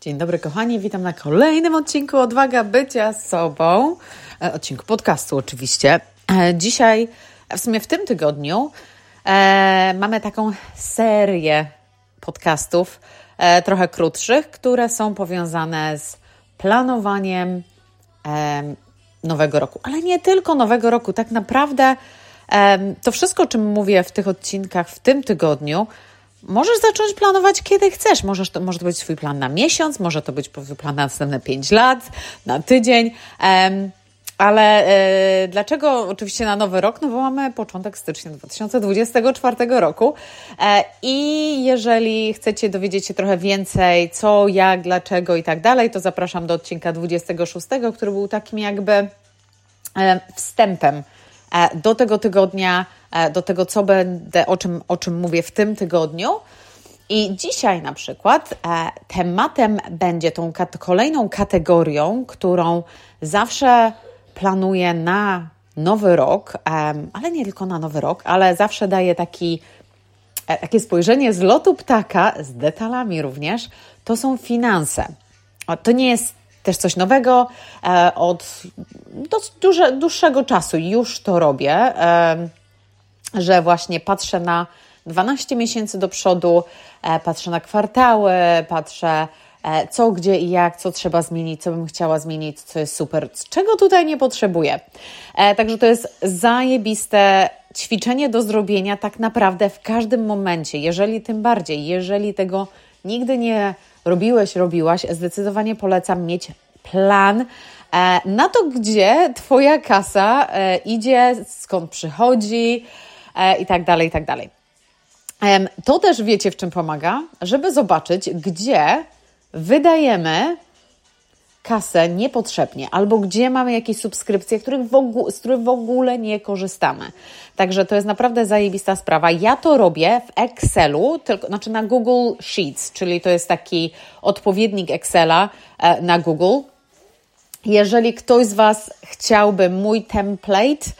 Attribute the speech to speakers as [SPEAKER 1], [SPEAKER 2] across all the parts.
[SPEAKER 1] Dzień dobry, kochani. Witam na kolejnym odcinku Odwaga Bycia Sobą. E, odcinku podcastu, oczywiście. E, dzisiaj, w sumie w tym tygodniu, e, mamy taką serię podcastów, e, trochę krótszych, które są powiązane z planowaniem e, nowego roku. Ale nie tylko nowego roku. Tak naprawdę e, to wszystko, o czym mówię w tych odcinkach w tym tygodniu, Możesz zacząć planować kiedy chcesz. Możesz to, może to być Twój plan na miesiąc, może to być plan na następne 5 lat, na tydzień. Um, ale e, dlaczego oczywiście na nowy rok? No bo mamy początek stycznia 2024 roku e, i jeżeli chcecie dowiedzieć się trochę więcej, co, jak, dlaczego i tak dalej, to zapraszam do odcinka 26, który był takim jakby e, wstępem e, do tego tygodnia do tego, co będę, o czym, o czym mówię w tym tygodniu. I dzisiaj na przykład e, tematem będzie tą kolejną kategorią, którą zawsze planuję na nowy rok, e, ale nie tylko na nowy rok, ale zawsze daję taki, e, takie spojrzenie z lotu ptaka, z detalami również, to są finanse. To nie jest też coś nowego. E, od dłuższego czasu już to robię. Że właśnie patrzę na 12 miesięcy do przodu, e, patrzę na kwartały, patrzę e, co, gdzie i jak, co trzeba zmienić, co bym chciała zmienić, co jest super, czego tutaj nie potrzebuję. E, także to jest zajebiste ćwiczenie do zrobienia tak naprawdę w każdym momencie, jeżeli tym bardziej, jeżeli tego nigdy nie robiłeś, robiłaś, zdecydowanie polecam mieć plan na to, gdzie Twoja kasa idzie, skąd przychodzi, i tak dalej, i tak dalej. To też wiecie, w czym pomaga, żeby zobaczyć, gdzie wydajemy kasę niepotrzebnie, albo gdzie mamy jakieś subskrypcje, których w z których w ogóle nie korzystamy. Także to jest naprawdę zajebista sprawa. Ja to robię w Excelu, tylko, znaczy na Google Sheets, czyli to jest taki odpowiednik Excela e, na Google. Jeżeli ktoś z Was chciałby mój template, E,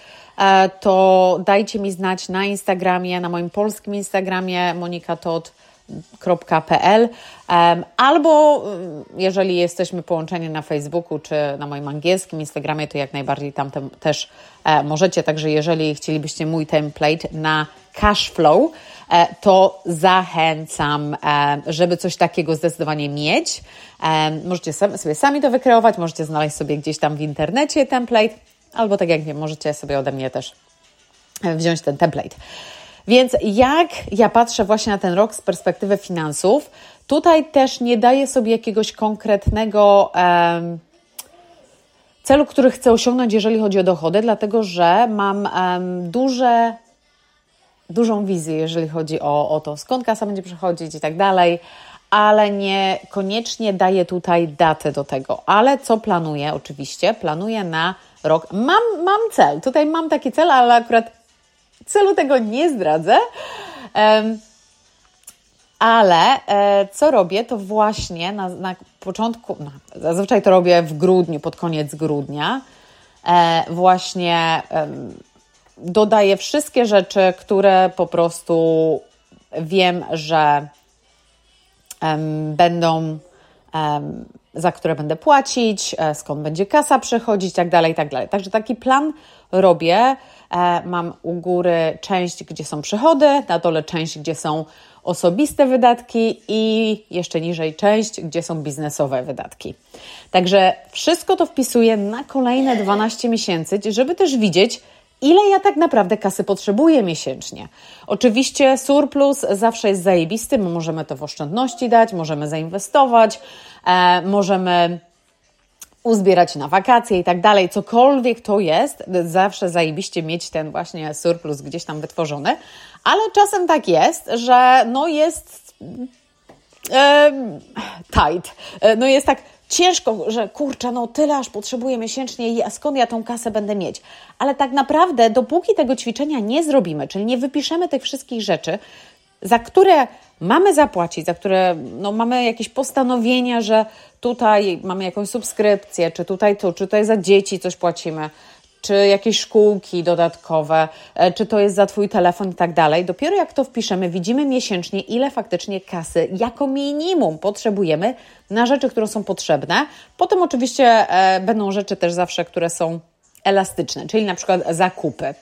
[SPEAKER 1] to dajcie mi znać na Instagramie, na moim polskim Instagramie monikatod.pl albo mm, jeżeli jesteśmy połączeni na Facebooku czy na moim angielskim Instagramie, to jak najbardziej tam też e, możecie. Także jeżeli chcielibyście mój template na cashflow, e, to zachęcam, żeby coś takiego zdecydowanie mieć. Możecie sobie sami to wykreować, możecie znaleźć sobie gdzieś tam w internecie template albo tak jak nie, możecie sobie ode mnie też e, wziąć ten template. Więc jak ja patrzę właśnie na ten rok z perspektywy finansów, tutaj też nie daję sobie jakiegoś konkretnego um, celu, który chcę osiągnąć, jeżeli chodzi o dochody, dlatego że mam um, duże, dużą wizję, jeżeli chodzi o, o to, skąd kasa będzie przychodzić i tak dalej ale niekoniecznie daję tutaj datę do tego. Ale co planuję? Oczywiście planuję na rok. Mam, mam cel, tutaj mam taki cel, ale akurat celu tego nie zdradzę. Um, ale e, co robię, to właśnie na, na początku, no, zazwyczaj to robię w grudniu, pod koniec grudnia, e, właśnie e, dodaję wszystkie rzeczy, które po prostu wiem, że będą za które będę płacić, e, skąd będzie kasa przechodzić, tak dalej, tak dalej. Także taki plan robię. E, mam u góry część, gdzie są przychody, na dole część, gdzie są osobiste wydatki i jeszcze niżej część, gdzie są biznesowe wydatki. Także wszystko to wpisuję na kolejne 12 miesięcy, żeby też widzieć, ile ja tak naprawdę kasy potrzebuję miesięcznie. Oczywiście surplus zawsze jest zajebisty, my możemy to w oszczędności dać, możemy zainwestować, e, możemy uzbierać na wakacje i tak dalej, cokolwiek to jest, zawsze zajebiście mieć ten właśnie surplus gdzieś tam wytworzony, ale czasem tak jest, że no jest e, tight, e, no jest tak ciężko, że kurczę, no tyle aż potrzebuję miesięcznie, a skąd ja tą kasę będę mieć? Ale tak naprawdę, dopóki tego ćwiczenia nie zrobimy, czyli nie wypiszemy tych wszystkich rzeczy, za które mamy zapłacić, za które no, mamy jakieś postanowienia, że tutaj mamy jakąś subskrypcję, czy tutaj tu, czy tutaj za dzieci coś płacimy, czy jakieś szkółki dodatkowe, e, czy to jest za Twój telefon i tak dalej. Dopiero jak to wpiszemy, widzimy miesięcznie, ile faktycznie kasy jako minimum potrzebujemy na rzeczy, które są potrzebne. Potem oczywiście e, będą rzeczy też zawsze, które są elastyczne, czyli na przykład zakupy.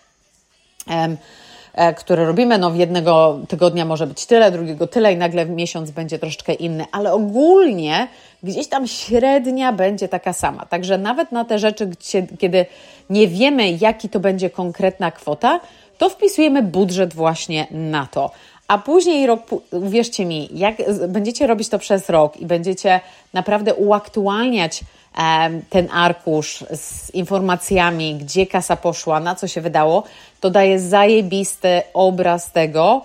[SPEAKER 1] E, które robimy. No, jednego tygodnia może być tyle, drugiego tyle i nagle miesiąc będzie troszeczkę inny, ale ogólnie gdzieś tam średnia będzie taka sama. Także nawet na te rzeczy, gdzie, kiedy nie wiemy, jaki to będzie konkretna kwota, to wpisujemy budżet właśnie na to. A później rok, uwierzcie mi, jak będziecie robić to przez rok i będziecie naprawdę uaktualniać ten arkusz z informacjami, gdzie kasa poszła, na co się wydało, to daje zajebisty obraz tego,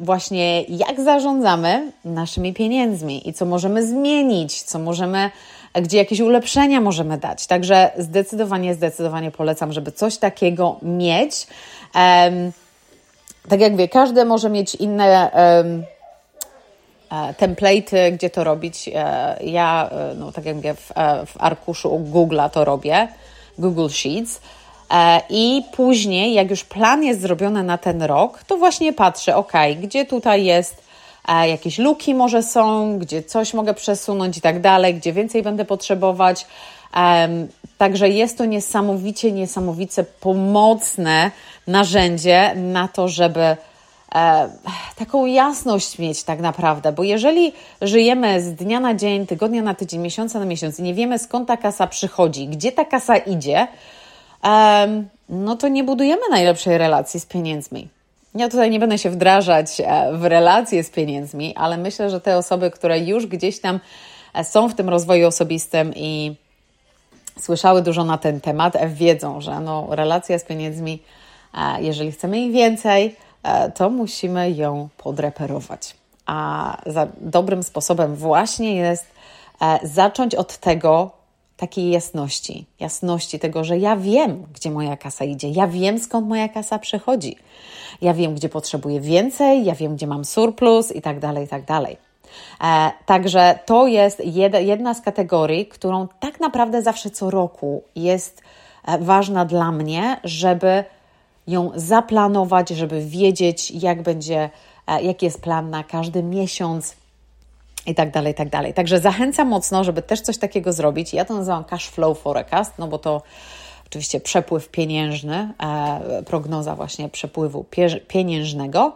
[SPEAKER 1] właśnie jak zarządzamy naszymi pieniędzmi i co możemy zmienić, co możemy, gdzie jakieś ulepszenia możemy dać. Także zdecydowanie, zdecydowanie polecam, żeby coś takiego mieć. Tak jak wie, każdy może mieć inne template'y, gdzie to robić. E, ja, e, no, tak jak mówię, w, w arkuszu Google'a to robię, Google Sheets. I później, jak już plan jest zrobiony na ten rok, to właśnie patrzę, ok, gdzie tutaj jest jakieś luki może są, gdzie coś mogę przesunąć i tak dalej, gdzie więcej będę potrzebować. Także jest to niesamowicie, niesamowicie pomocne narzędzie na to, żeby e, taką jasność mieć tak naprawdę, bo jeżeli żyjemy z dnia na dzień, tygodnia na tydzień, miesiąca na miesiąc i nie wiemy skąd ta kasa przychodzi, gdzie ta kasa idzie, e, no to nie budujemy najlepszej relacji z pieniędzmi. Ja tutaj nie będę się wdrażać e, w relacje z pieniędzmi, ale myślę, że te osoby, które już gdzieś tam e, są w tym rozwoju osobistym i słyszały dużo na ten temat, wiedzą, że no, relacja z pieniędzmi, e, jeżeli chcemy ich więcej, E, to musimy ją podreperować. A dobrym sposobem właśnie jest e, zacząć od tego, takiej jasności, jasności tego, że ja wiem, gdzie moja kasa idzie, ja wiem, skąd moja kasa przychodzi, ja wiem, gdzie potrzebuję więcej, ja wiem, gdzie mam surplus i tak dalej, i tak dalej. E, także to jest jedna z kategorii, którą tak naprawdę zawsze co roku jest ważna dla mnie, żeby ją zaplanować, żeby wiedzieć, jak będzie, e, jaki jest plan na każdy miesiąc i tak dalej, i tak dalej. Także zachęcam mocno, żeby też coś takiego zrobić. Ja to nazywam cash flow forecast, no bo to oczywiście przepływ pieniężny, e, prognoza właśnie przepływu pieniężnego.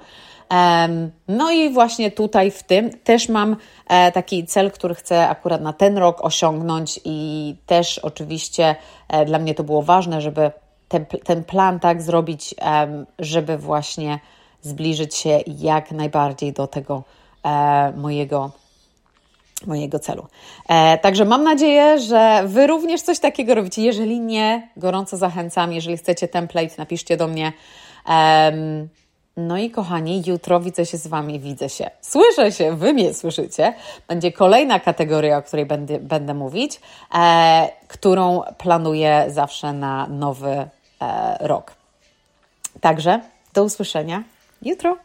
[SPEAKER 1] No i właśnie tutaj w tym też mam e, taki cel, który chcę akurat na ten rok osiągnąć i też oczywiście dla mnie to było ważne, żeby ten, ten plan tak zrobić, żeby właśnie zbliżyć się jak najbardziej do tego e, mojego mojego celu. E, także mam nadzieję, że Wy również coś takiego robicie. Jeżeli nie, gorąco zachęcam. Jeżeli chcecie template, napiszcie do mnie. no i kochani, jutro widzę się z Wami, widzę się, słyszę się, Wy mnie słyszycie. Będzie kolejna kategoria, o której będę, będę mówić, e, którą planuję zawsze na nowy rok. Także do usłyszenia jutro.